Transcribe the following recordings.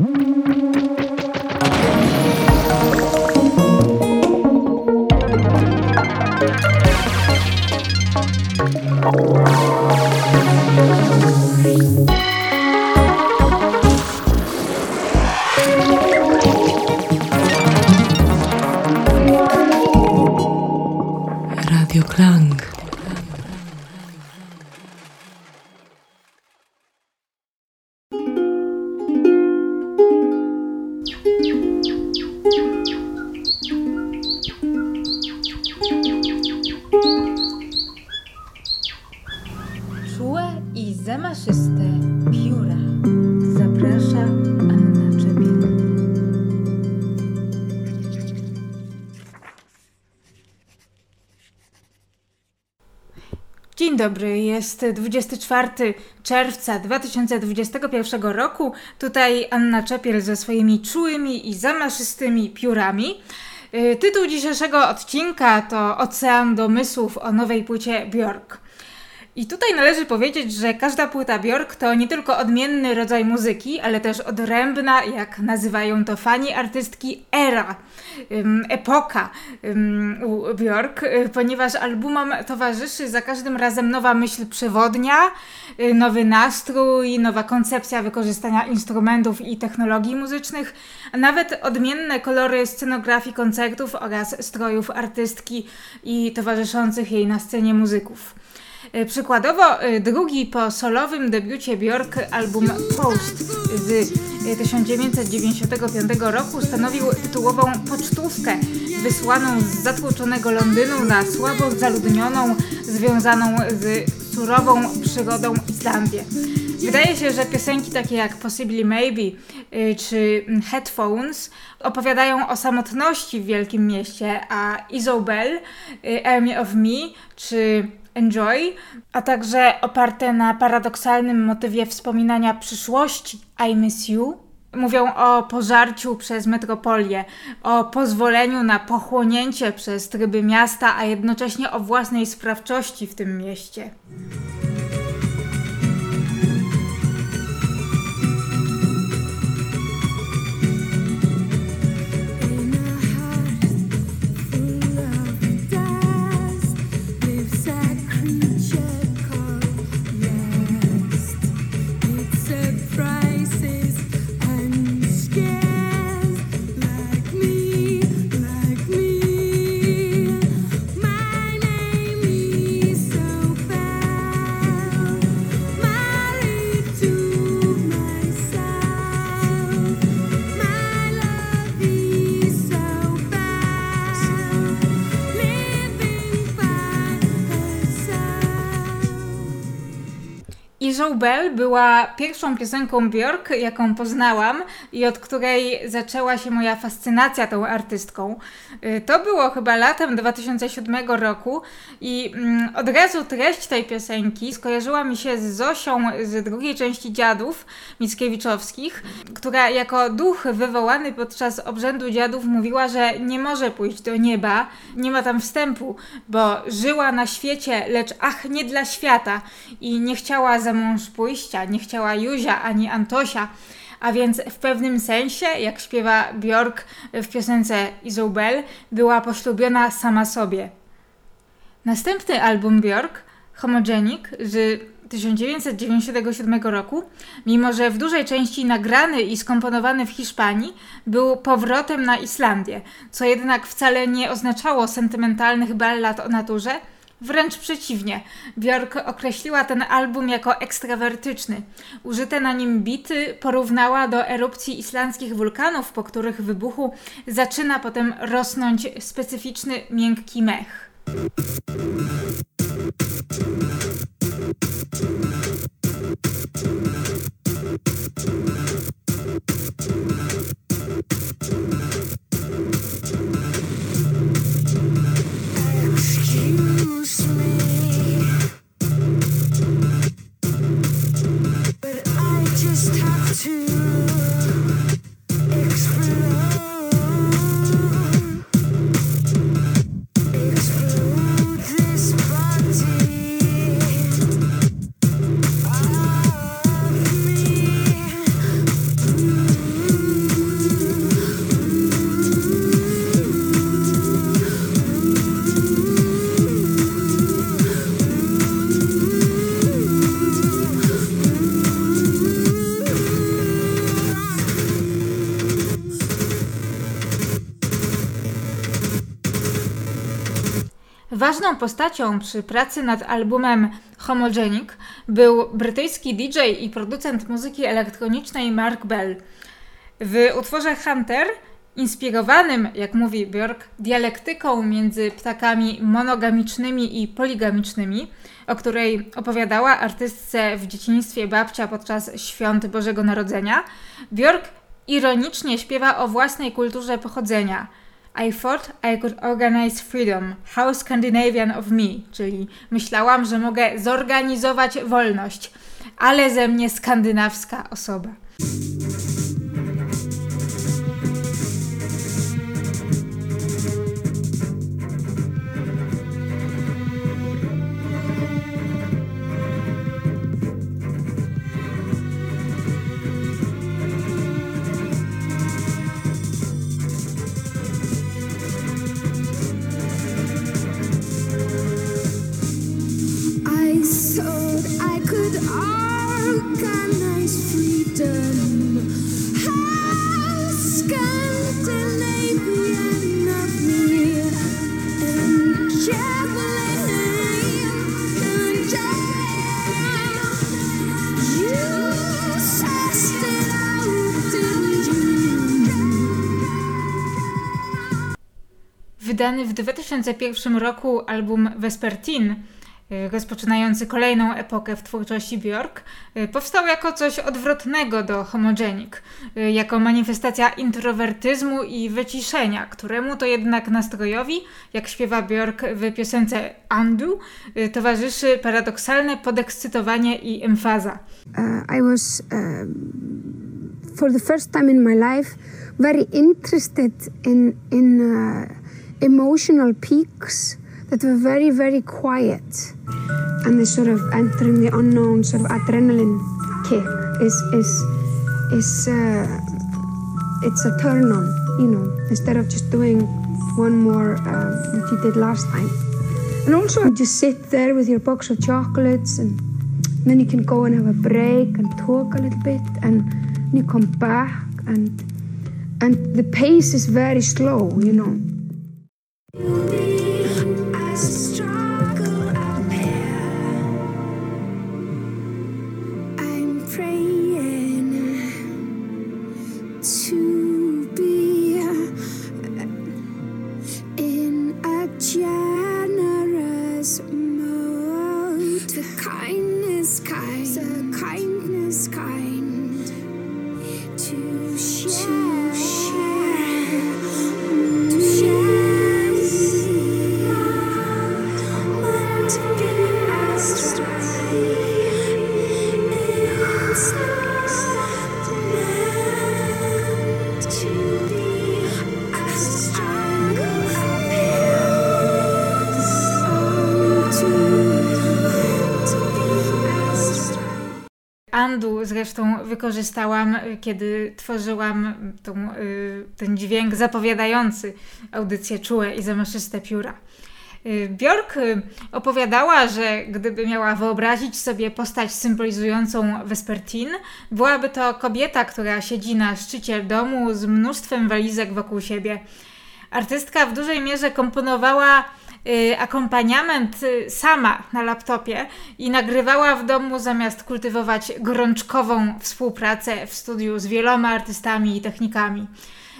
Mm-hmm. Jest 24 czerwca 2021 roku. Tutaj Anna Czepiel ze swoimi czułymi i zamaszystymi piórami. Y, tytuł dzisiejszego odcinka to Ocean domysłów o nowej płycie Björk. I tutaj należy powiedzieć, że każda płyta Björk to nie tylko odmienny rodzaj muzyki, ale też odrębna, jak nazywają to fani artystki, era, epoka u Björk, y, ponieważ albumom towarzyszy za każdym razem nowa myśl przewodnia, y, nowy nastrój, nowa koncepcja wykorzystania instrumentów i technologii muzycznych, a nawet odmienne kolory scenografii koncertów oraz strojów artystki i towarzyszących jej na scenie muzyków. E, przykładowo e, drugi po solowym debiucie Björk album Post z 1995 e, roku stanowił tytułową pocztówkę wysłaną z zatłoczonego Londynu na słabo zaludnioną, związaną z surową przygodą Islandię. Wydaje się, że piosenki takie jak Possibly Maybe czy Headphones opowiadają o samotności w wielkim mieście, a Isobel, Army of Me czy Enjoy, a także oparte na paradoksalnym motywie wspominania przyszłości I Miss You, mówią o pożarciu przez metropolię, o pozwoleniu na pochłonięcie przez tryby miasta, a jednocześnie o własnej sprawczości w tym mieście. Joe Bell była pierwszą piosenką Björk, jaką poznałam i od której zaczęła się moja fascynacja tą artystką. Y, to było chyba latem 2007 roku i mm, od razu treść tej piosenki skojarzyła mi się z Zosią z drugiej części Dziadów Mickiewiczowskich, która jako duch wywołany podczas obrzędu dziadów mówiła, że nie może pójść do nieba, nie ma tam wstępu, bo żyła na świecie, lecz ach, nie dla świata i nie chciała za mąż pójścia, nie chciała Juzia ani Antosia, a więc w pewnym sensie, jak śpiewa Björk w piosence Isobel, była poślubiona sama sobie. Następny album Björk, Homogenic z 1997 roku, mimo że w dużej części nagrany i skomponowany w Hiszpanii, był powrotem na Islandię, co jednak wcale nie oznaczało sentymentalnych ballad o naturze, Wręcz przeciwnie, Björk określiła ten album jako ekstrawertyczny. Użyte na nim bity porównała do erupcji islandzkich wulkanów, po których wybuchu zaczyna potem rosnąć specyficzny miękki mech. to Ważną postacią przy pracy nad albumem Homogenic był brytyjski DJ i producent muzyki elektronicznej Mark Bell. W utworze Hunter, inspirowanym, jak mówi Björk, dialektyką między ptakami monogamicznymi i poligamicznymi, o której opowiadała artystce w dzieciństwie babcia podczas świąt Bożego Narodzenia, Björk ironicznie śpiewa o własnej kulturze pochodzenia – i thought I could organize freedom. How Scandinavian of me, czyli myślałam, że mogę zorganizować wolność, ale ze mnie skandynawska osoba. Wydany w 2001 roku album Vespertine, y, rozpoczynający kolejną epokę w twórczości Björk, y, powstał jako coś odwrotnego do Homogenic, y, jako manifestacja introwertyzmu i wyciszenia, któremu to jednak nastrojowi, jak śpiewa Björk w piosence Undo, towarzyszy paradoksalne podekscytowanie i emfaza. Uh, I was uh, for the first time in my life very interested in in uh, emotional peaks that were very, very quiet. And this sort of entering the unknown sort of adrenaline kick is, is, is uh, it's a turn on, you know, instead of just doing one more uh, that you did last time. And also, you just sit there with your box of chocolates, and then you can go and have a break and talk a little bit, and you come back, and and the pace is very slow, you know. Andu wykorzystałam, kiedy tworzyłam tą, y, ten dźwięk zapowiadający audycję czułe i zamaszyste pióra. Y, Bjork y, opowiadała, że gdyby miała wyobrazić sobie postać symbolizującą Vespertin, byłaby to kobieta, która siedzi na szczycie domu z mnóstwem walizek wokół siebie. Artystka w dużej mierze komponowała Y, akompaniament y, sama na laptopie i nagrywała w domu zamiast kultywować gorączkową współpracę w studiu z wieloma artystami i technikami.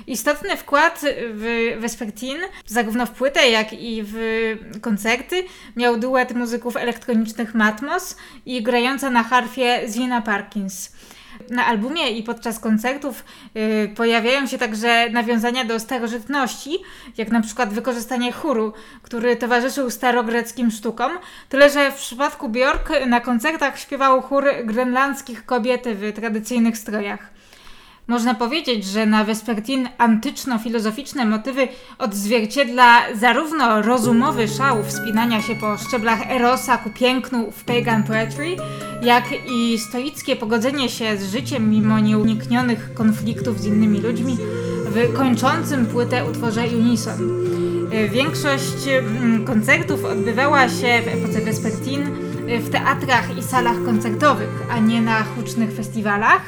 Istotny wkład w Vespertin, zarówno w płytę, jak i w koncerty, miał duet muzyków elektronicznych Matmos i grająca na harfie Zina Parkins. Na albumie i podczas koncertów yy, pojawiają się także nawiązania do starożytności, jak na przykład wykorzystanie chóru, który towarzyszył starogreckim sztukom, tyle że w przypadku Björk na koncertach śpiewał chór grenlandzkich kobiet w tradycyjnych strojach. Można powiedzieć, że na Vespertin antyczno-filozoficzne motywy odzwierciedla zarówno rozumowy szał wspinania się po szczeblach Erosa ku pięknu w pagan poetry, jak i stoickie pogodzenie się z życiem mimo nieuniknionych konfliktów z innymi ludźmi w kończącym płytę utworze Unison. Większość mm, koncertów odbywała się w epoce Vespertin w teatrach i salach koncertowych, a nie na hucznych festiwalach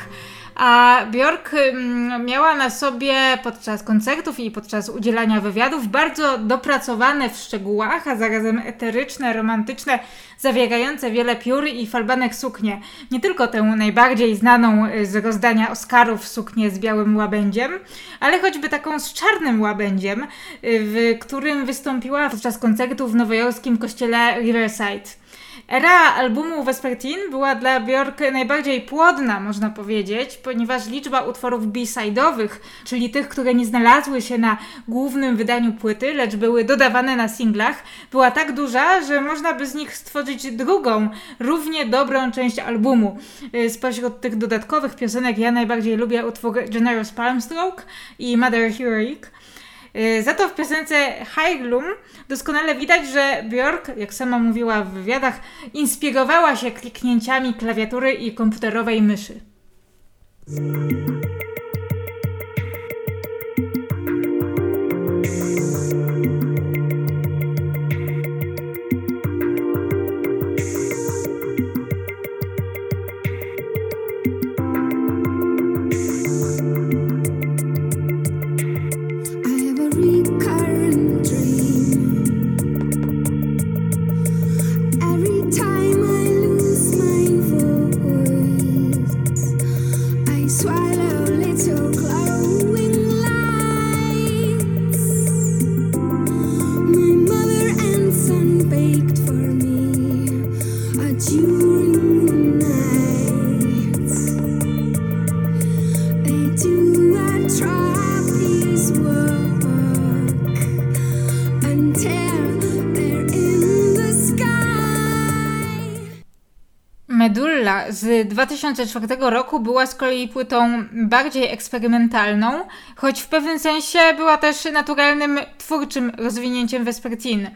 a Björk mm, miała na sobie podczas koncertów i podczas udzielania wywiadów bardzo dopracowane w szczegółach, a zarazem eteryczne, romantyczne, zawierające wiele piór i falbanek suknie. Nie tylko tę najbardziej znaną y, z rozdania Oscarów suknię z białym łabędziem, ale choćby taką z czarnym łabędziem, y, w którym wystąpiła podczas koncertu w nowojorskim kościele Riverside. Era albumu Vespertine była dla Björk najbardziej płodna, można powiedzieć, ponieważ liczba utworów b-side'owych, czyli tych, które nie znalazły się na głównym wydaniu płyty, lecz były dodawane na singlach, była tak duża, że można by z nich stworzyć drugą, równie dobrą część albumu. Y, spośród tych dodatkowych piosenek ja najbardziej lubię utwór Generous Palmstroke i Mother Heroic. Y, za to w piosence Gloom doskonale widać, że Björk, jak sama mówiła w wywiadach, inspirowała się kliknięciami klawiatury i komputerowej myszy. z 2004 roku była z kolei płytą bardziej eksperymentalną, choć w pewnym sensie była też naturalnym, twórczym rozwinięciem Vespertine.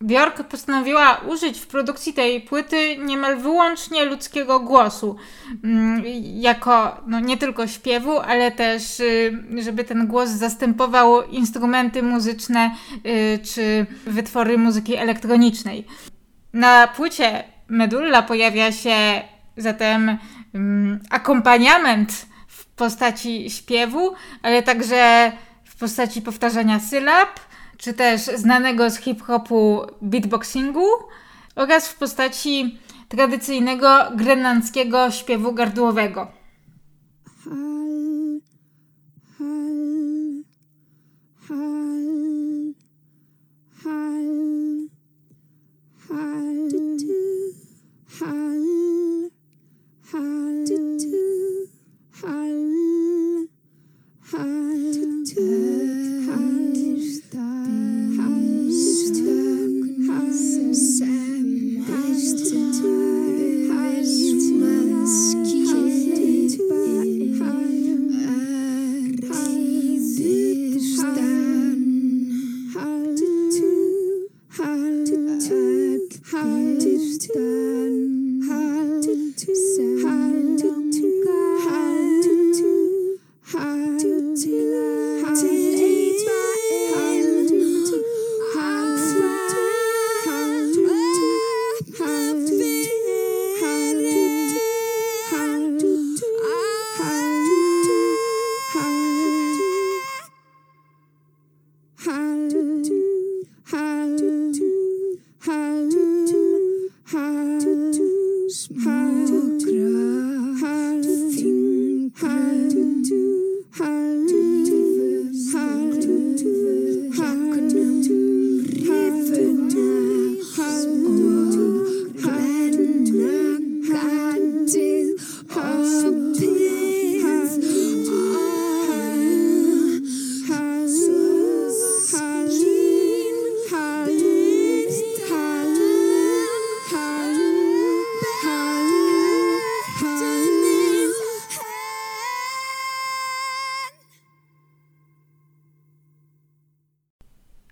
Björk postanowiła użyć w produkcji tej płyty niemal wyłącznie ludzkiego głosu, mm, jako no, nie tylko śpiewu, ale też, y, żeby ten głos zastępował instrumenty muzyczne y, czy wytwory muzyki elektronicznej. Na płycie Medulla pojawia się Zatem um, akompaniament w postaci śpiewu, ale także w postaci powtarzania sylab, czy też znanego z hip-hopu beatboxingu oraz w postaci tradycyjnego grenlandzkiego śpiewu gardłowego. Hal, hal, hal, hal, hal, hal, hal, hal, hal.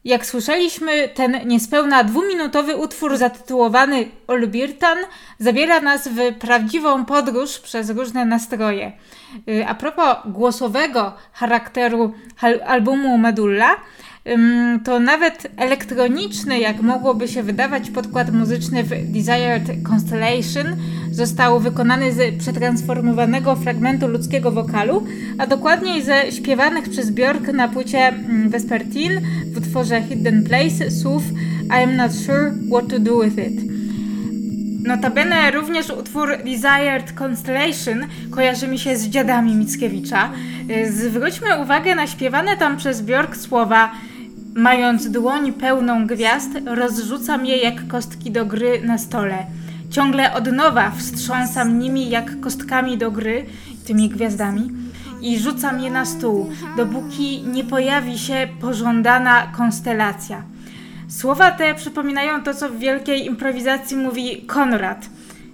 Jak słyszeliśmy, ten niespełna dwuminutowy utwór zatytułowany Olbirtan zabiera nas w prawdziwą podróż przez różne nastroje. Y, a propos głosowego charakteru albumu Medulla, to nawet elektroniczny, jak mogłoby się wydawać, podkład muzyczny w Desired Constellation został wykonany z przetransformowanego fragmentu ludzkiego wokalu, a dokładniej ze śpiewanych przez Björk na płycie mm, Vespertine w utworze Hidden Place słów I'm not sure what to do with it. Notabene również utwór Desired Constellation kojarzy mi się z dziadami Mickiewicza. Zwróćmy uwagę na śpiewane tam przez Björk słowa Mając dłoń pełną gwiazd, rozrzucam je jak kostki do gry na stole. Ciągle od nowa wstrząsam nimi jak kostkami do gry, tymi gwiazdami, i rzucam je na stół, dopóki nie pojawi się pożądana konstelacja. Słowa te przypominają to, co w wielkiej improwizacji mówi Konrad.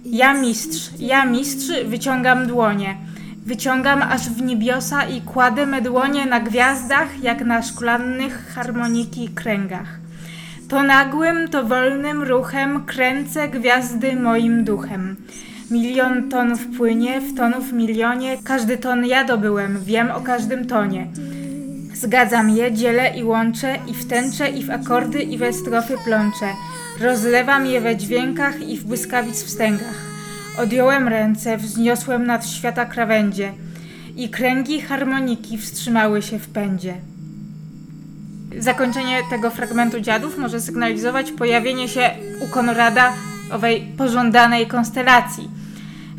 Ja mistrz, ja mistrz, wyciągam dłonie. Wyciągam aż w niebiosa i kładę me dłonie na gwiazdach, jak na szklannych harmoniki kręgach. To nagłym, to wolnym ruchem kręcę gwiazdy moim duchem. Milion tonów płynie, w tonów milionie, każdy ton ja dobyłem, wiem o każdym tonie. Zgadzam je, dzielę i łączę, i w tęcze, i w akordy, i we strofy plączę. Rozlewam je we dźwiękach i w błyskawic wstęgach. Odjąłem ręce, wzniosłem nad świata krawędzie i kręgi harmoniki wstrzymały się w pędzie. Zakończenie tego fragmentu dziadów może sygnalizować pojawienie się u Konrada owej pożądanej konstelacji.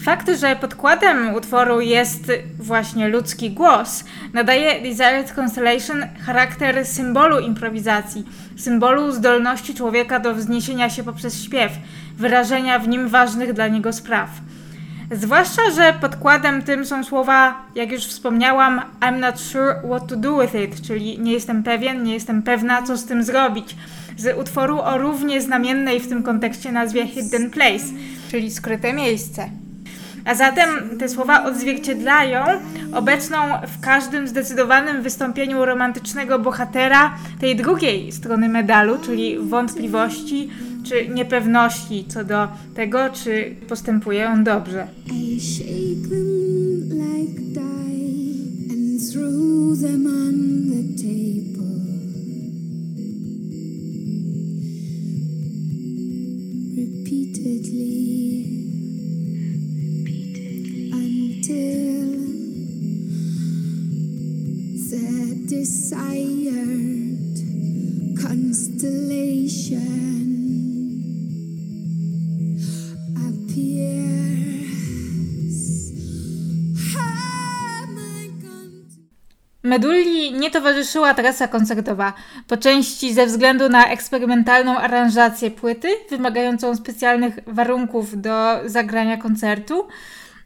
Fakt, że podkładem utworu jest właśnie ludzki głos, nadaje Desired Constellation charakter symbolu improwizacji, symbolu zdolności człowieka do wzniesienia się poprzez śpiew, wyrażenia w nim ważnych dla niego spraw. Zwłaszcza, że podkładem tym są słowa, jak już wspomniałam, I'm not sure what to do with it, czyli nie jestem pewien, nie jestem pewna, co z tym zrobić. Z utworu o równie znamiennej w tym kontekście nazwie Hidden Place, czyli skryte miejsce. A zatem te słowa odzwierciedlają obecną w każdym zdecydowanym wystąpieniu romantycznego bohatera tej drugiej strony medalu, czyli wątpliwości czy niepewności co do tego, czy postępuje on dobrze. desired constellation Medulli nie towarzyszyła trasa koncertowa, po części ze względu na eksperymentalną aranżację płyty, wymagającą specjalnych warunków do zagrania koncertu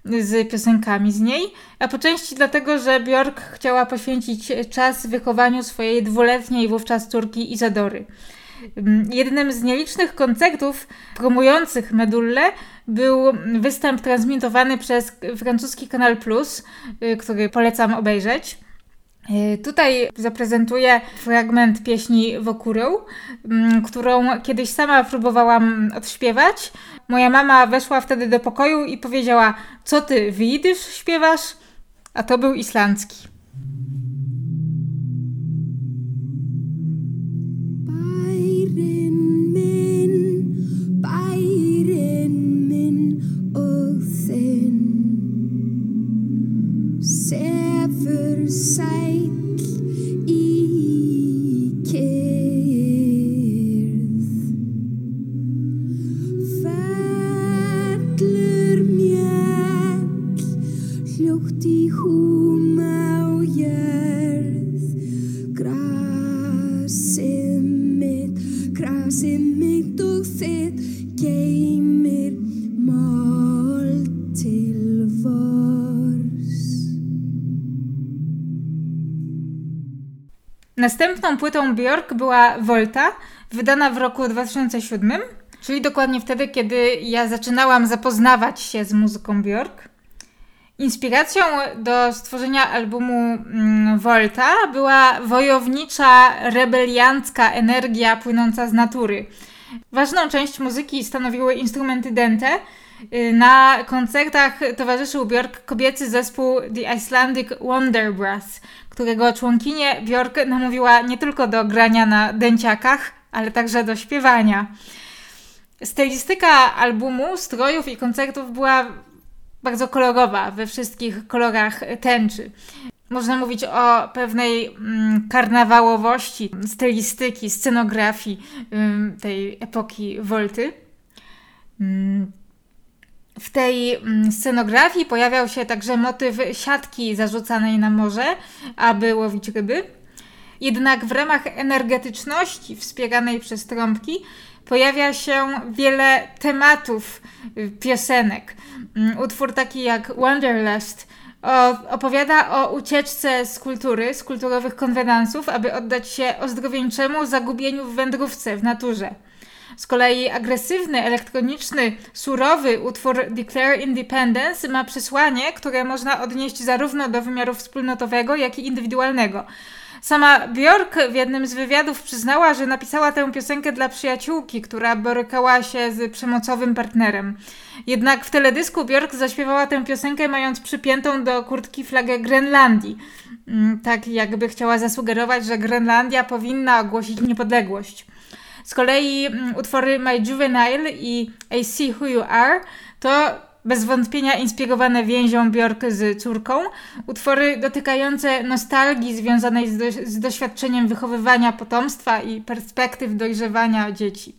z piosenkami z niej, a po części dlatego, że Björk chciała poświęcić czas wychowaniu swojej dwuletniej wówczas córki Izadory. Jednym z nielicznych koncertów promujących Medulle był występ transmitowany przez francuski Kanal Plus, y, który polecam obejrzeć. E, tutaj zaprezentuję fragment pieśni Wokurą, mm, którą kiedyś sama próbowałam odśpiewać. Moja mama weszła wtedy do pokoju i powiedziała: Co ty, widzisz, śpiewasz? A to był islandzki. Następną płytą Björk była Volta, wydana w roku 2007, czyli dokładnie wtedy, kiedy ja zaczynałam zapoznawać się z muzyką Björk. Inspiracją do stworzenia albumu mm, Volta była wojownicza, rebeliancka energia płynąca z natury. Ważną część muzyki stanowiły instrumenty dente, na koncertach towarzyszył Björk kobiecy zespół The Icelandic Wonder Brass, którego członkinie Björk namówiła nie tylko do grania na dęciakach, ale także do śpiewania. Stylistyka albumu, strojów i koncertów była bardzo kolorowa, we wszystkich kolorach tęczy. Można mówić o pewnej mm, karnawałowości stylistyki, scenografii tej epoki Wolty. W tej mm, scenografii pojawiał się także motyw siatki zarzucanej na morze, aby łowić ryby. Jednak w ramach energetyczności wspieranej przez trąbki pojawia się wiele tematów y, piosenek. Mm, utwór taki jak Wanderlust opowiada o ucieczce z kultury, z kulturowych konwenansów, aby oddać się ozdrowieńczemu zagubieniu w wędrówce, w naturze. Z kolei agresywny, elektroniczny, surowy utwór Declare Independence ma przesłanie, które można odnieść zarówno do wymiaru wspólnotowego, jak i indywidualnego. Sama Björk w jednym z wywiadów przyznała, że napisała tę piosenkę dla przyjaciółki, która borykała się z przemocowym partnerem. Jednak w teledysku Björk zaśpiewała tę piosenkę mając przypiętą do kurtki flagę Grenlandii. Mm, tak jakby chciała zasugerować, że Grenlandia powinna ogłosić niepodległość. Z kolei mm, utwory My Juvenile i I See Who You Are to bez wątpienia inspirowane więzią Bjork z córką, utwory dotykające nostalgii związanej z, do, z doświadczeniem wychowywania potomstwa i perspektyw dojrzewania dzieci.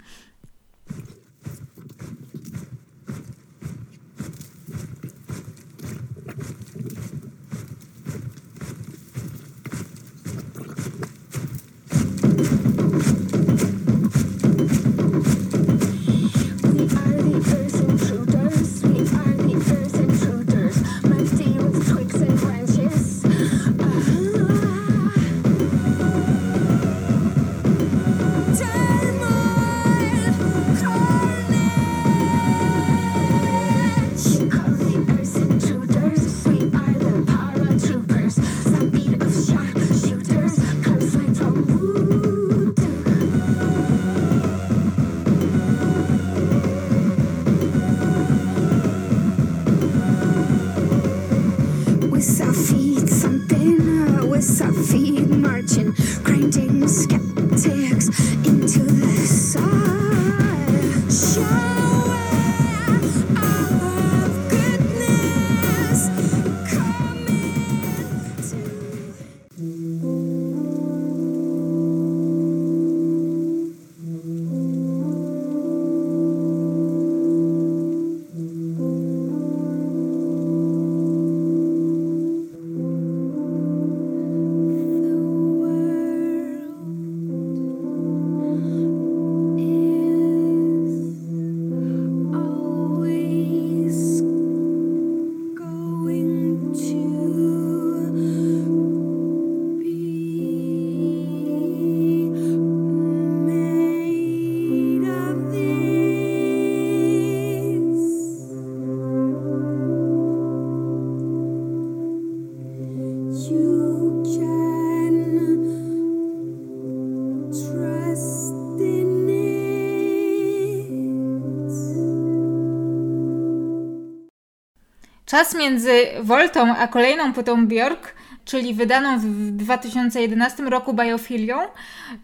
Czas między Voltą a kolejną płytą Björk, czyli wydaną w 2011 roku Biofilią,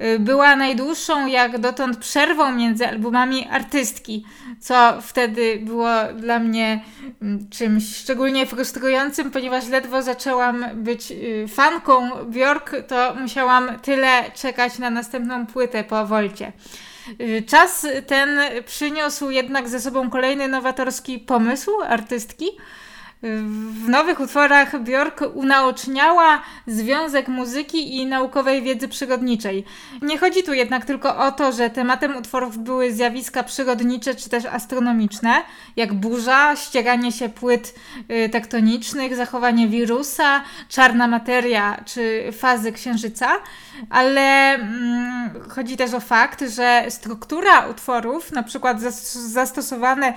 y, była najdłuższą jak dotąd przerwą między albumami artystki, co wtedy było dla mnie mm, czymś szczególnie frustrującym, ponieważ ledwo zaczęłam być y, fanką Björk, to musiałam tyle czekać na następną płytę po Volcie. Y, czas ten przyniósł jednak ze sobą kolejny nowatorski pomysł artystki, w nowych utworach Björk unaoczniała związek muzyki i naukowej wiedzy przyrodniczej. Nie chodzi tu jednak tylko o to, że tematem utworów były zjawiska przyrodnicze czy też astronomiczne, jak burza, ścieranie się płyt y, tektonicznych, zachowanie wirusa, czarna materia czy fazy księżyca, ale mm, chodzi też o fakt, że struktura utworów, na przykład zastosowane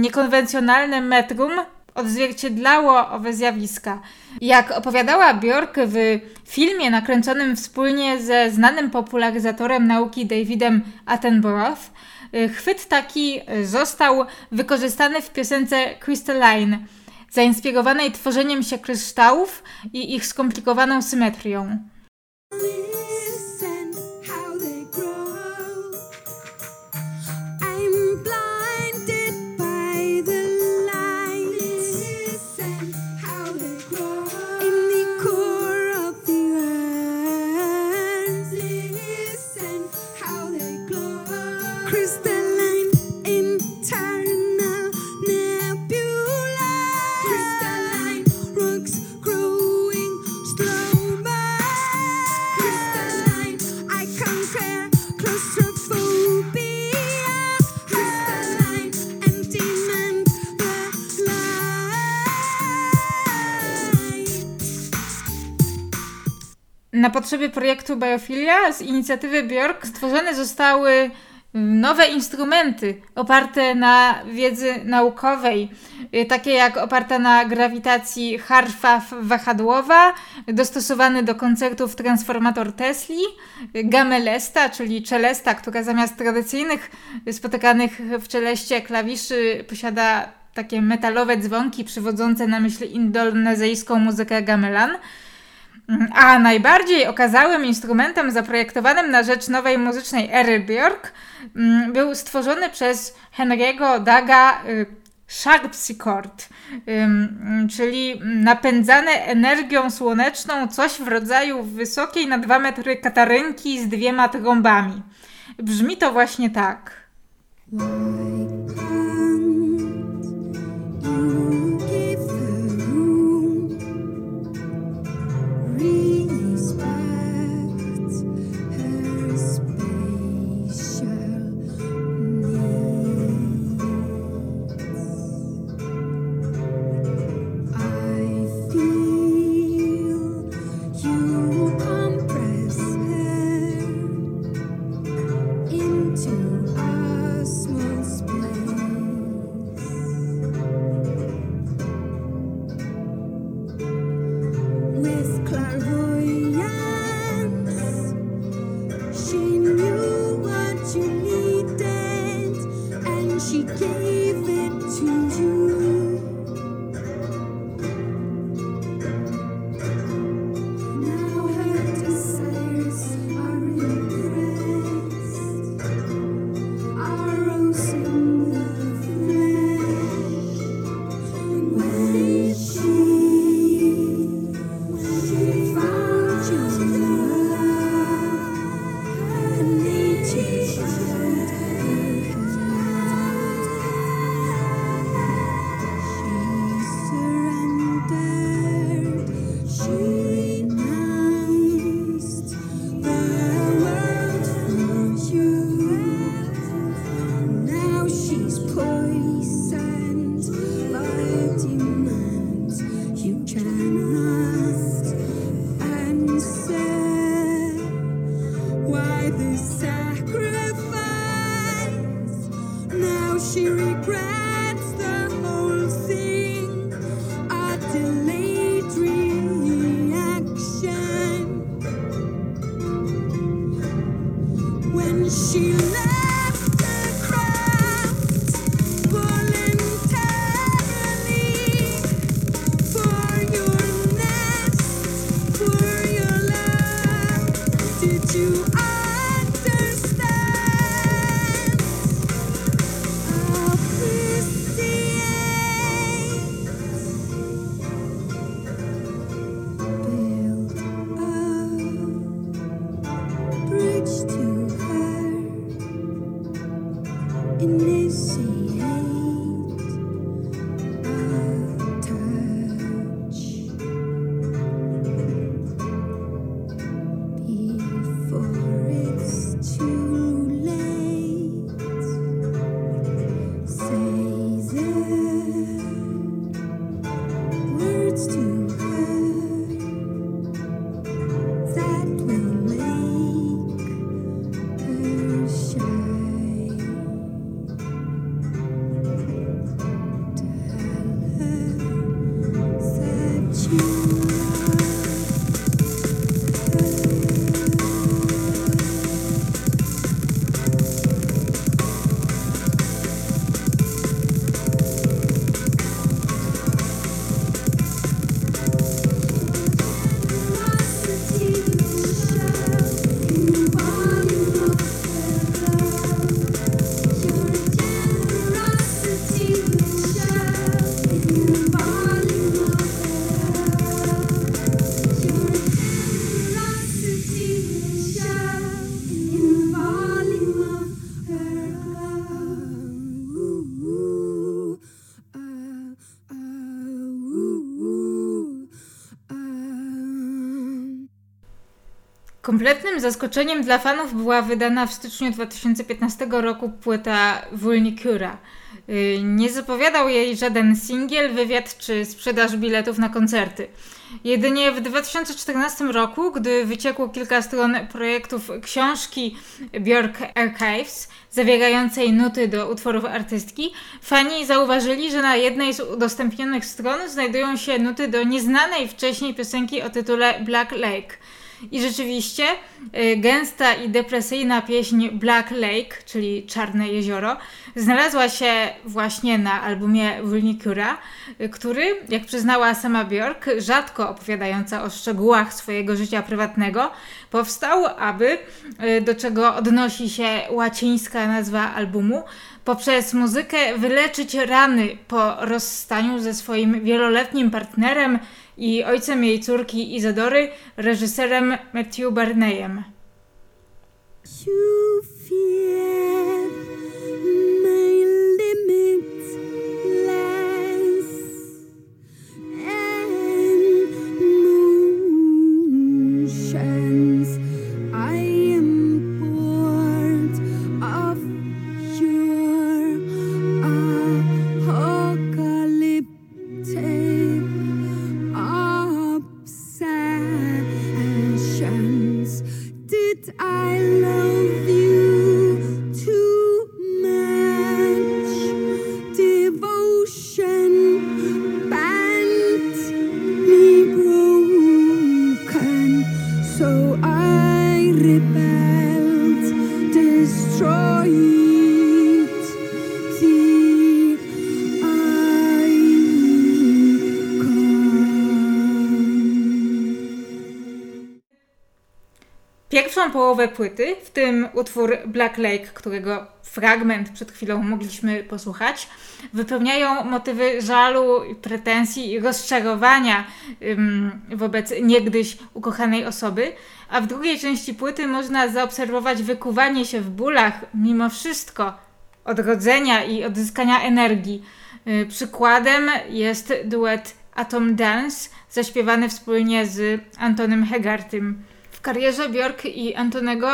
niekonwencjonalne metrum, odzwierciedlało owe zjawiska. Jak opowiadała Bjork w filmie nakręconym wspólnie ze znanym popularyzatorem nauki Davidem Attenborough, Chwyt taki został wykorzystany w piosence Crystalline, zainspirowanej tworzeniem się kryształów i ich skomplikowaną symetrią. Na potrzeby projektu Biofilia z inicjatywy Bjork stworzone zostały nowe instrumenty oparte na wiedzy naukowej, y, takie jak oparta na grawitacji harfa wahadłowa, dostosowany do koncertów transformator Tesli, gamelesta, czyli czelesta, która zamiast tradycyjnych spotykanych w czeleście klawiszy posiada takie metalowe dzwonki przywodzące na myśl indonezyjską muzykę gamelan. A najbardziej okazałym instrumentem zaprojektowanym na rzecz nowej muzycznej ery Björk mm, był stworzony przez Henry'ego Daga y, Sharpsichord, czyli napędzane energią słoneczną coś w rodzaju wysokiej na 2 metry katarynki z dwiema trąbami. Brzmi to właśnie tak. You. Kompletnym zaskoczeniem dla fanów była wydana w styczniu 2015 roku płyta Vulnicura. Y, nie zapowiadał jej żaden singiel, wywiad czy sprzedaż biletów na koncerty. Jedynie w 2014 roku, gdy wyciekło kilka stron projektów książki Björk Archives, zawierającej nuty do utworów artystki, fani zauważyli, że na jednej z udostępnionych stron znajdują się nuty do nieznanej wcześniej piosenki o tytule Black Lake. I rzeczywiście y, gęsta i depresyjna pieśń Black Lake, czyli Czarne Jezioro, znalazła się właśnie na albumie Vulnicura, y, który, jak przyznała sama Björk, rzadko opowiadająca o szczegółach swojego życia prywatnego, powstał, aby, y, do czego odnosi się łacińska nazwa albumu, poprzez muzykę wyleczyć rany po rozstaniu ze swoim wieloletnim partnerem i ojcem jej córki Izadory, reżyserem Matthew Barneyem. Pierwszą połowę płyty, w tym utwór Black Lake, którego fragment przed chwilą mogliśmy posłuchać, wypełniają motywy żalu, pretensji i rozczarowania ym, wobec niegdyś ukochanej osoby, a w drugiej części płyty można zaobserwować wykuwanie się w bólach, mimo wszystko, odrodzenia i odzyskania energii. Yy, przykładem jest duet Atom Dance, zaśpiewany wspólnie z Antonym Hegartym karierze Björk i Antonego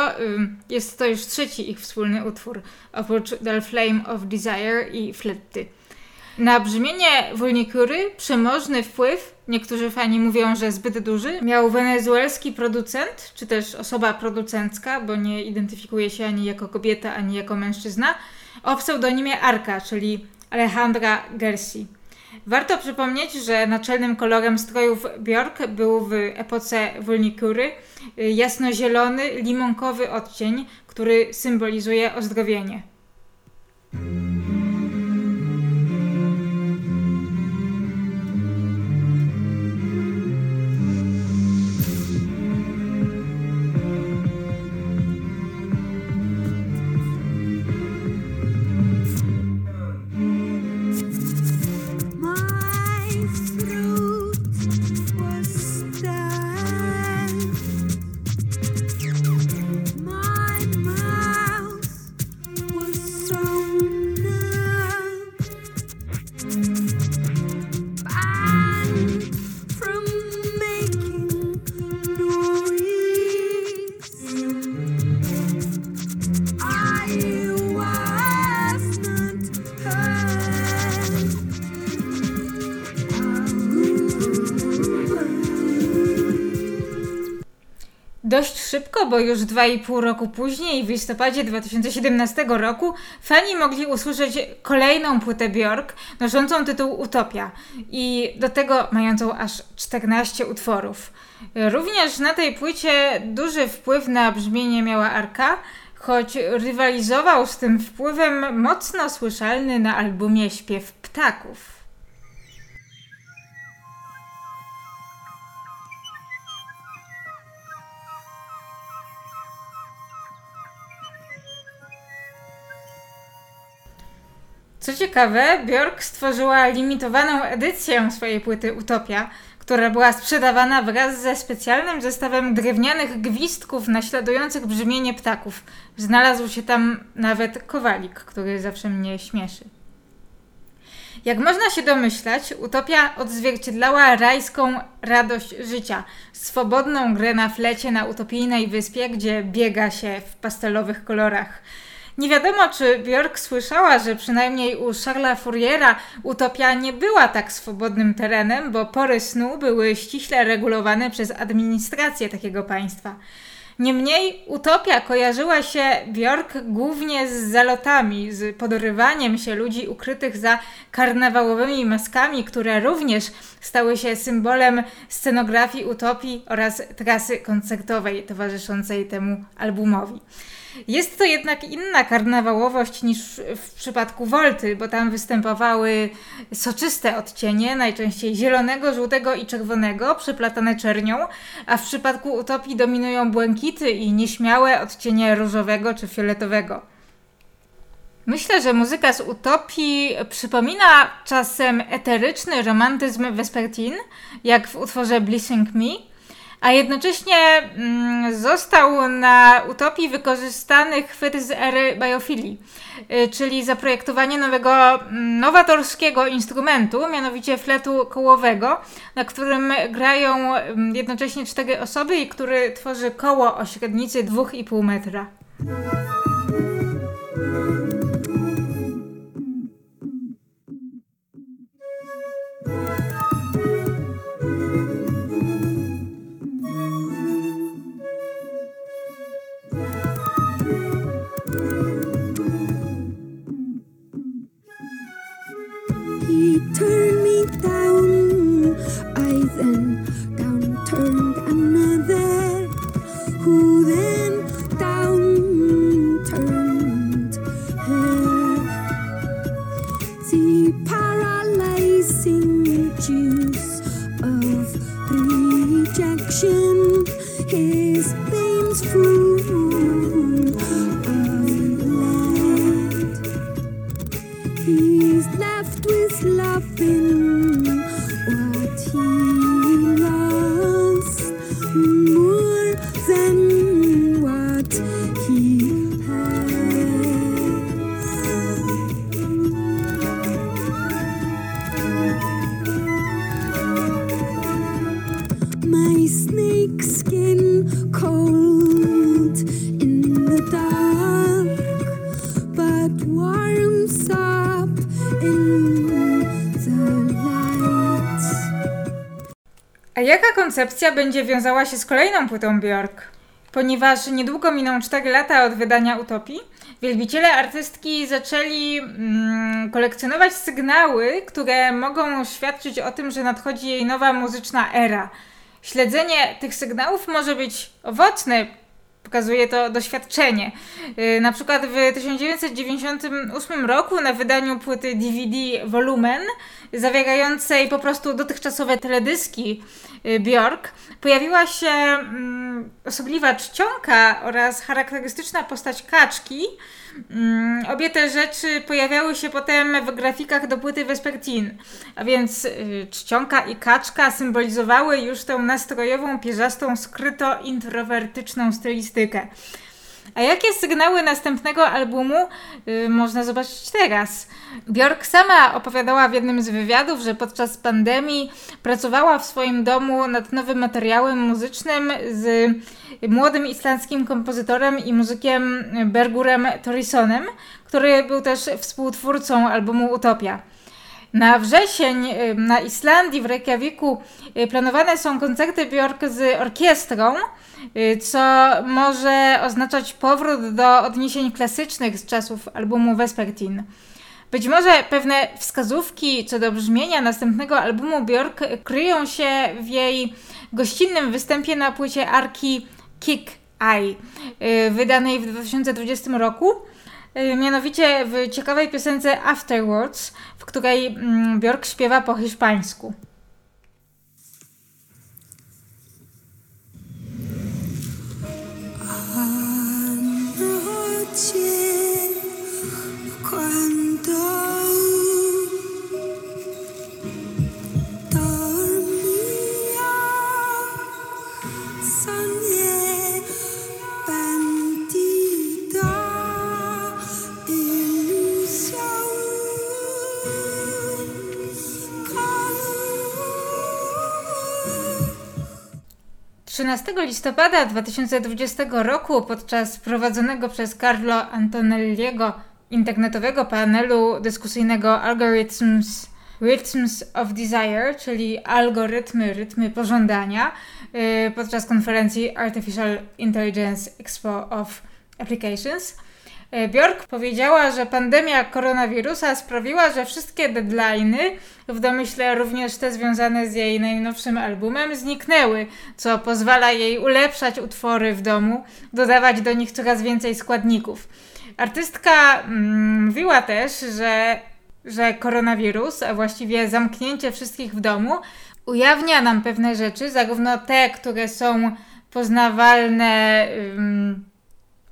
jest to już trzeci ich wspólny utwór, oprócz The Flame of Desire i Fletty. Na brzmienie Wolnikury przemożny wpływ, niektórzy fani mówią, że zbyt duży, miał wenezuelski producent, czy też osoba producencka, bo nie identyfikuje się ani jako kobieta, ani jako mężczyzna, o pseudonimie Arka, czyli Alejandra Gersi. Warto przypomnieć, że naczelnym kolorem strojów Björk był w epoce Wolnikury y, jasnozielony, limonkowy odcień, który symbolizuje ozdrowienie. Dość szybko, bo już 2,5 roku później, w listopadzie 2017 roku, fani mogli usłyszeć kolejną płytę Björk, noszącą tytuł Utopia i do tego mającą aż 14 utworów. Również na tej płycie duży wpływ na brzmienie miała Arka, choć rywalizował z tym wpływem mocno słyszalny na albumie Śpiew Ptaków. Co ciekawe, Björk stworzyła limitowaną edycję swojej płyty Utopia, która była sprzedawana wraz ze specjalnym zestawem drewnianych gwizdków naśladujących brzmienie ptaków. Znalazł się tam nawet kowalik, który zawsze mnie śmieszy. Jak można się domyślać, utopia odzwierciedlała rajską radość życia, swobodną grę na flecie na utopijnej wyspie, gdzie biega się w pastelowych kolorach. Nie wiadomo, czy Björk słyszała, że przynajmniej u Charlesa Fouriera utopia nie była tak swobodnym terenem, bo pory snu były ściśle regulowane przez administrację takiego państwa. Niemniej utopia kojarzyła się Bjork głównie z zalotami, z podorywaniem się ludzi ukrytych za karnawałowymi maskami, które również stały się symbolem scenografii utopii oraz trasy koncertowej towarzyszącej temu albumowi. Jest to jednak inna karnawałowość niż w przypadku Wolty, bo tam występowały soczyste odcienie, najczęściej zielonego, żółtego i czerwonego, przeplatane czernią, a w przypadku Utopii dominują błękity i nieśmiałe odcienie różowego czy fioletowego. Myślę, że muzyka z Utopii przypomina czasem eteryczny romantyzm Vespertine, jak w utworze Blissing Me, a jednocześnie mm, został na utopii wykorzystany chwyt z ery biofilii, y, czyli zaprojektowanie nowego, mm, nowatorskiego instrumentu, mianowicie fletu kołowego, na którym grają mm, jednocześnie cztery osoby i który tworzy koło o średnicy 2,5 metra. Będzie wiązała się z kolejną płytą Björk. Ponieważ niedługo miną 4 lata od wydania Utopii, wielbiciele artystki zaczęli mm, kolekcjonować sygnały, które mogą świadczyć o tym, że nadchodzi jej nowa muzyczna era. Śledzenie tych sygnałów może być owocne, Pokazuje to doświadczenie. Y, na przykład w 1998 roku na wydaniu płyty DVD Volumen, zawierającej po prostu dotychczasowe teledyski y, Björk, pojawiła się mm, osobliwa czcionka oraz charakterystyczna postać kaczki, obie te rzeczy pojawiały się potem w grafikach do płyty Vespertine, a więc y, czcionka i kaczka symbolizowały już tą nastrojową, pierzastą, skryto-introwertyczną stylistykę. A jakie sygnały następnego albumu y, można zobaczyć teraz? Björk sama opowiadała w jednym z wywiadów, że podczas pandemii pracowała w swoim domu nad nowym materiałem muzycznym z młodym islandzkim kompozytorem i muzykiem Bergurem Torisonem, który był też współtwórcą albumu Utopia. Na wrzesień y, na Islandii, w Reykjaviku, y, planowane są koncerty Björk z orkiestrą, y, co może oznaczać powrót do odniesień klasycznych z czasów albumu Vespertine. Być może pewne wskazówki co do brzmienia następnego albumu Björk kryją się w jej gościnnym występie na płycie Arki Kick Eye, wydanej w 2020 roku. Mianowicie w ciekawej piosence Afterwards, której mm, Björk śpiewa po hiszpańsku. Cuando 13 listopada 2020 roku podczas prowadzonego przez Carlo Antonelliego internetowego panelu dyskusyjnego Algorithms Rhythms of Desire, czyli algorytmy, rytmy pożądania, y, podczas konferencji Artificial Intelligence Expo of Applications. Y, Bjork powiedziała, że pandemia koronawirusa sprawiła, że wszystkie deadlines, w domyśle również te związane z jej najnowszym albumem, zniknęły, co pozwala jej ulepszać utwory w domu, dodawać do nich coraz więcej składników. Artystka mm, mówiła też, że że koronawirus, a właściwie zamknięcie wszystkich w domu, ujawnia nam pewne rzeczy, zarówno te, które są poznawalne um,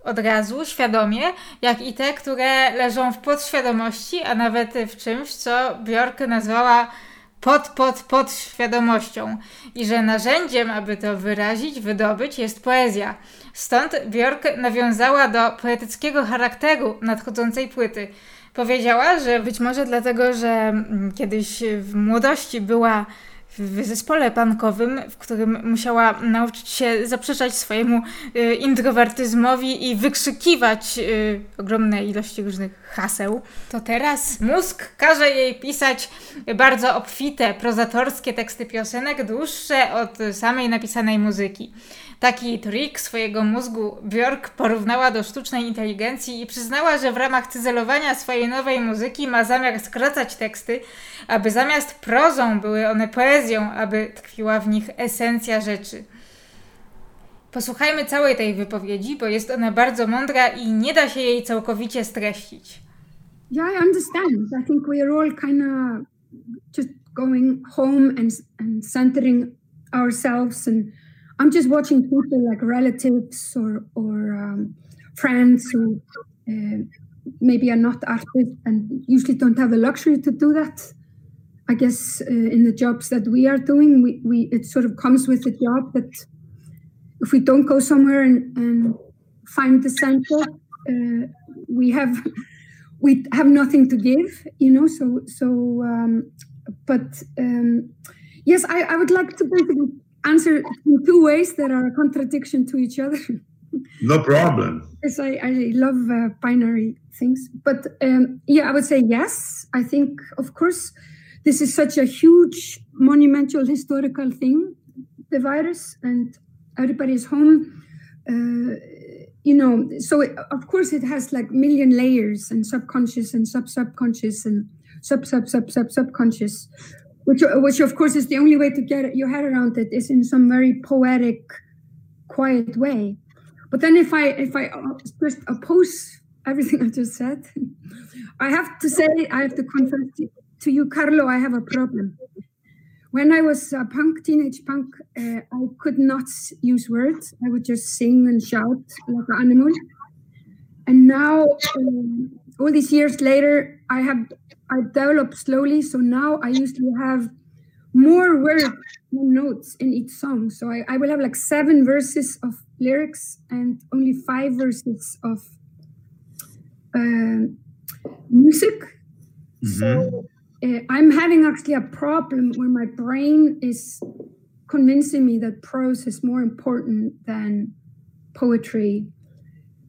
od razu, świadomie, jak i te, które leżą w podświadomości, a nawet w czymś, co Bjork nazwała pod, pod, pod świadomością i że narzędziem, aby to wyrazić, wydobyć jest poezja. Stąd Bjork nawiązała do poetyckiego charakteru nadchodzącej płyty. Powiedziała, że być może dlatego, że mm, kiedyś w młodości była w zespole pankowym, w którym musiała nauczyć się zaprzeczać swojemu y, introwertyzmowi i wykrzykiwać y, ogromne ilości różnych haseł, to teraz mózg każe jej pisać bardzo obfite, prozatorskie teksty piosenek, dłuższe od samej napisanej muzyki. Taki trik swojego mózgu Björk porównała do sztucznej inteligencji i przyznała, że w ramach cyzelowania swojej nowej muzyki ma zamiar skracać teksty, aby zamiast prozą były one poezją, aby tkwiła w nich esencja rzeczy. Posłuchajmy całej tej wypowiedzi, bo jest ona bardzo mądra i nie da się jej całkowicie streścić. Yeah, I understand. I think we are all kind of just going home and, and centering ourselves and I'm just watching people like relatives or or um, friends who uh, maybe are not artists and usually don't have the luxury to do that. I guess uh, in the jobs that we are doing, we, we it sort of comes with the job that if we don't go somewhere and, and find the center, uh, we have we have nothing to give, you know. So so, um, but um, yes, I, I would like to basically answer in two ways that are a contradiction to each other. No problem. yes, I, I love uh, binary things. But um, yeah, I would say yes. I think, of course, this is such a huge, monumental, historical thing, the virus, and everybody is home. Uh, you know, so it, of course it has like million layers and subconscious and sub subconscious and sub sub sub sub subconscious which which of course is the only way to get your head around it is in some very poetic quiet way. But then if i if i uh, just oppose everything i just said i have to say i have to confess to you carlo i have a problem. When i was a punk teenage punk uh, i could not use words. I would just sing and shout like an animal. And now um, all these years later i have I developed slowly. So now I usually have more words, more notes in each song. So I, I will have like seven verses of lyrics and only five verses of uh, music. Mm-hmm. So uh, I'm having actually a problem where my brain is convincing me that prose is more important than poetry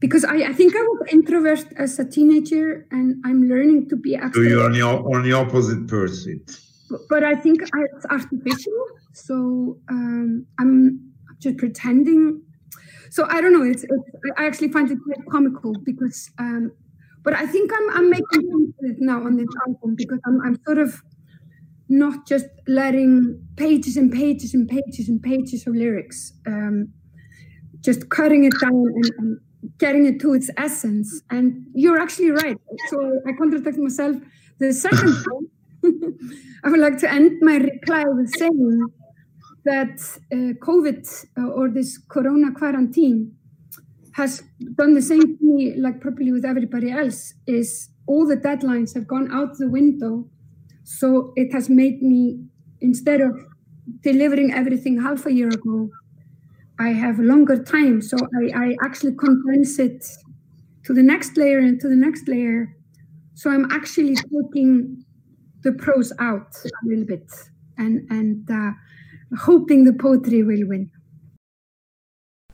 because I, I think I was introvert as a teenager and I'm learning to be So you're on the, on the opposite person. But, but I think I, it's artificial. So um, I'm just pretending. So I don't know. It's, it's, I actually find it quite comical because, um, but I think I'm, I'm making sense of it now on this album because I'm, I'm sort of not just letting pages and pages and pages and pages of lyrics, um, just cutting it down and, and getting it to its essence. And you're actually right. So I contradict myself. The second time, I would like to end my reply with saying that uh, COVID uh, or this Corona quarantine has done the same to me, like probably with everybody else. Is all the deadlines have gone out the window, so it has made me instead of delivering everything half a year ago, I have longer time. So I, I actually condense it to the next layer and to the next layer. So I'm actually taking the prose out a little bit and and uh, hoping the poetry will win.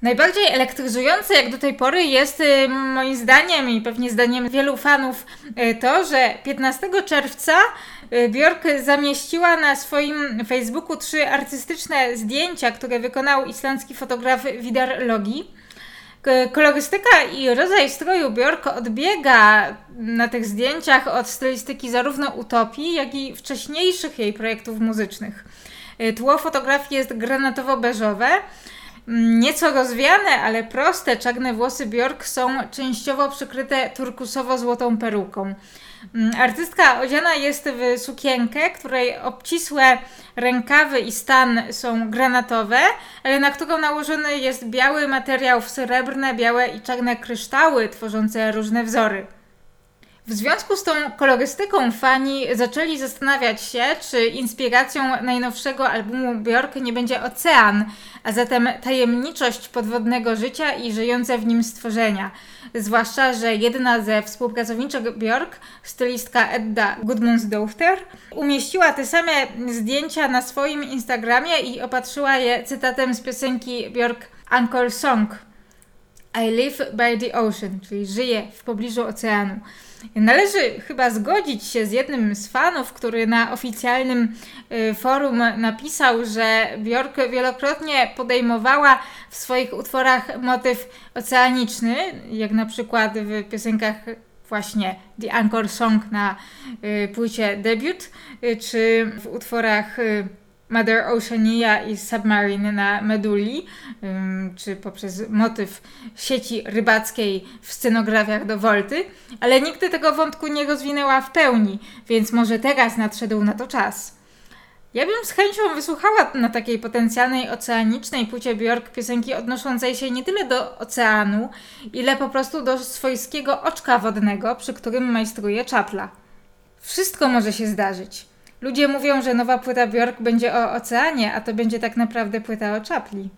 Najbardziej elektryzujące jak do tej pory jest y, moim zdaniem i pewnie zdaniem wielu fanów y, to, że 15 czerwca y, Björk zamieściła na swoim Facebooku trzy artystyczne zdjęcia, które wykonał islandzki fotograf Vidar Logi. Kolorystyka i rodzaj stroju Björk odbiega na tych zdjęciach od stylistyki zarówno utopii, jak i wcześniejszych jej projektów muzycznych. Tło fotografii jest granatowo-beżowe, Nieco rozwiane, ale proste czarne włosy Bjork są częściowo przykryte turkusowo-złotą peruką. Mm, artystka odziana jest w sukienkę, której obcisłe rękawy i stan są granatowe, ale na którą nałożony jest biały materiał w srebrne, białe i czarne kryształy tworzące różne wzory. W związku z tą kolorystyką fani zaczęli zastanawiać się, czy inspiracją najnowszego albumu Björk nie będzie ocean, a zatem tajemniczość podwodnego życia i żyjące w nim stworzenia. Zwłaszcza, że jedna ze współpracowniczek Björk, stylistka Edda Gudmundsdóttir, umieściła te same zdjęcia na swoim Instagramie i opatrzyła je cytatem z piosenki Björk Anchor Song. I live by the ocean, czyli żyję w pobliżu oceanu. Należy chyba zgodzić się z jednym z fanów, który na oficjalnym y, forum napisał, że Björk wielokrotnie podejmowała w swoich utworach motyw oceaniczny, jak na przykład w piosenkach właśnie The Anchor Song na y, płycie debiut, y, czy w utworach Mother Oceania i Submarine na Meduli, czy poprzez motyw sieci rybackiej w scenografiach do Volty, ale nigdy tego wątku nie rozwinęła w pełni, więc może teraz nadszedł na to czas. Ja bym z chęcią wysłuchała na takiej potencjalnej oceanicznej płycie Bjork piosenki odnoszącej się nie tyle do oceanu, ile po prostu do swojskiego oczka wodnego, przy którym majstruje czapla. Wszystko może się zdarzyć. Ludzie mówią, że nowa płyta Björk będzie o oceanie, a to będzie tak naprawdę płyta o czapli.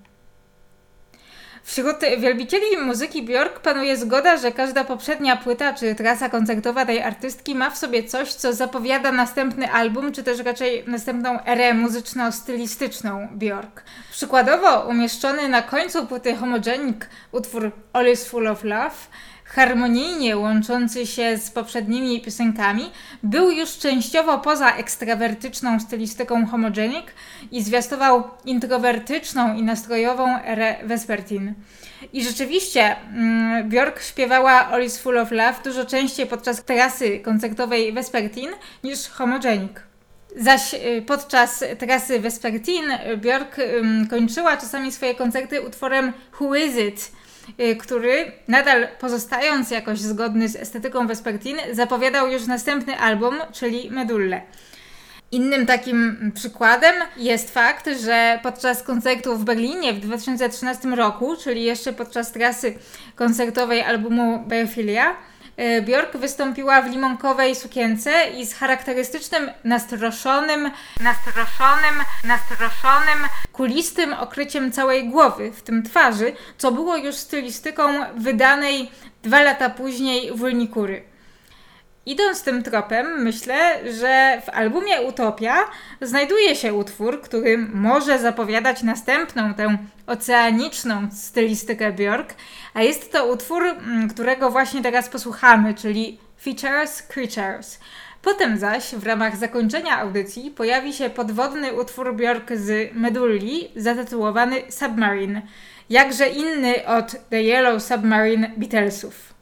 Wśród wielbicieli muzyki Björk panuje zgoda, że każda poprzednia płyta czy trasa koncertowa tej artystki ma w sobie coś, co zapowiada następny album, czy też raczej następną erę muzyczno-stylistyczną Björk. Przykładowo umieszczony na końcu płyty Homogenic utwór All is Full of Love harmonijnie łączący się z poprzednimi piosenkami, był już częściowo poza ekstrawertyczną stylistyką homogenic i zwiastował introwertyczną i nastrojową erę Vespertin. I rzeczywiście mm, Björk śpiewała All is Full of Love dużo częściej podczas trasy koncertowej Vespertin niż homogenic. Zaś y, podczas trasy Vespertin Björk kończyła czasami swoje koncerty utworem Who Is It? Y, który nadal pozostając jakoś zgodny z estetyką Vespertine, zapowiadał już następny album, czyli Medulle. Innym takim przykładem jest fakt, że podczas koncertu w Berlinie w 2013 roku, czyli jeszcze podczas trasy koncertowej albumu Biophilia, E, Bjork wystąpiła w limonkowej sukience i z charakterystycznym nastroszonym, nastroszonym, nastroszonym, kulistym okryciem całej głowy, w tym twarzy, co było już stylistyką wydanej dwa lata później w Ulnikury. Idąc tym tropem, myślę, że w albumie Utopia znajduje się utwór, który może zapowiadać następną, tę oceaniczną stylistykę Björk, a jest to utwór, mm, którego właśnie teraz posłuchamy, czyli Features Creatures. Potem zaś w ramach zakończenia audycji pojawi się podwodny utwór Björk z Medulli zatytułowany Submarine, jakże inny od The Yellow Submarine Beatlesów.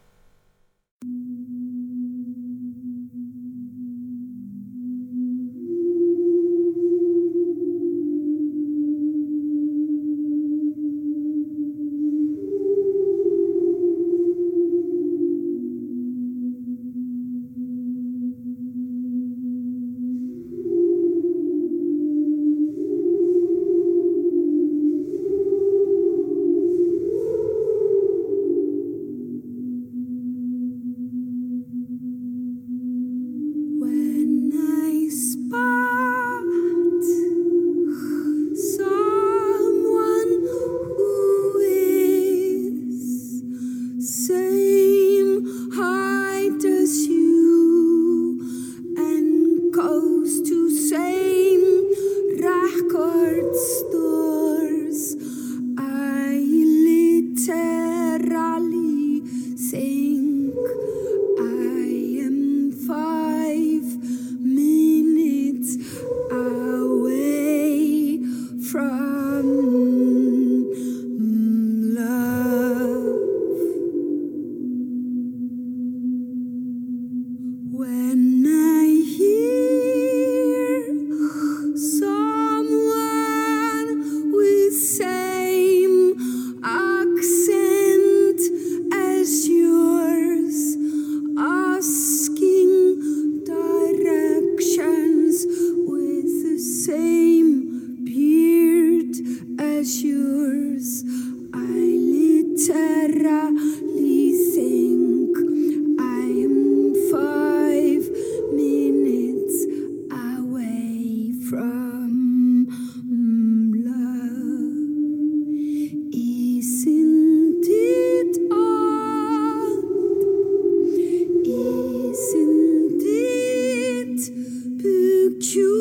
choose.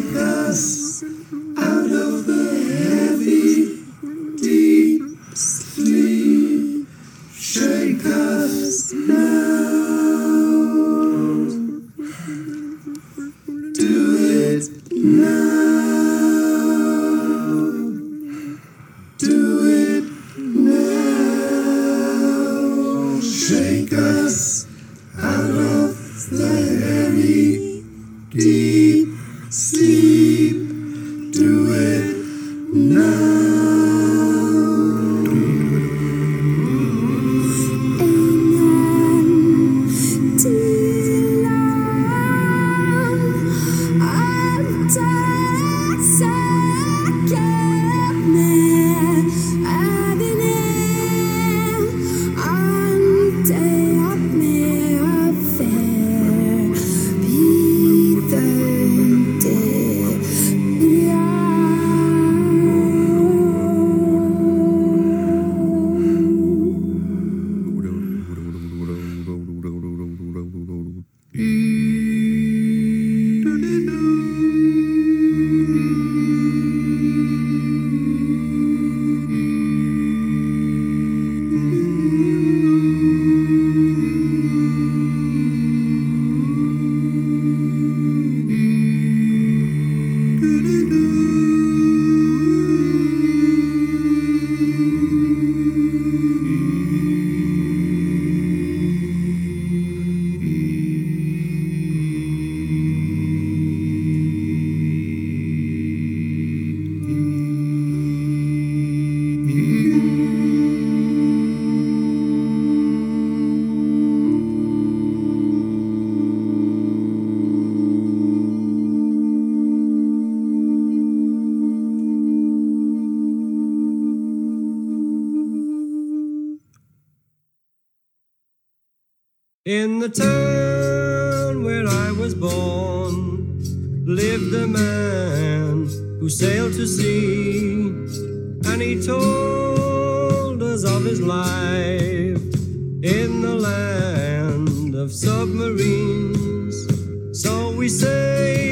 because In the town where I was born lived a man who sailed to sea, and he told us of his life in the land of submarines. So we say.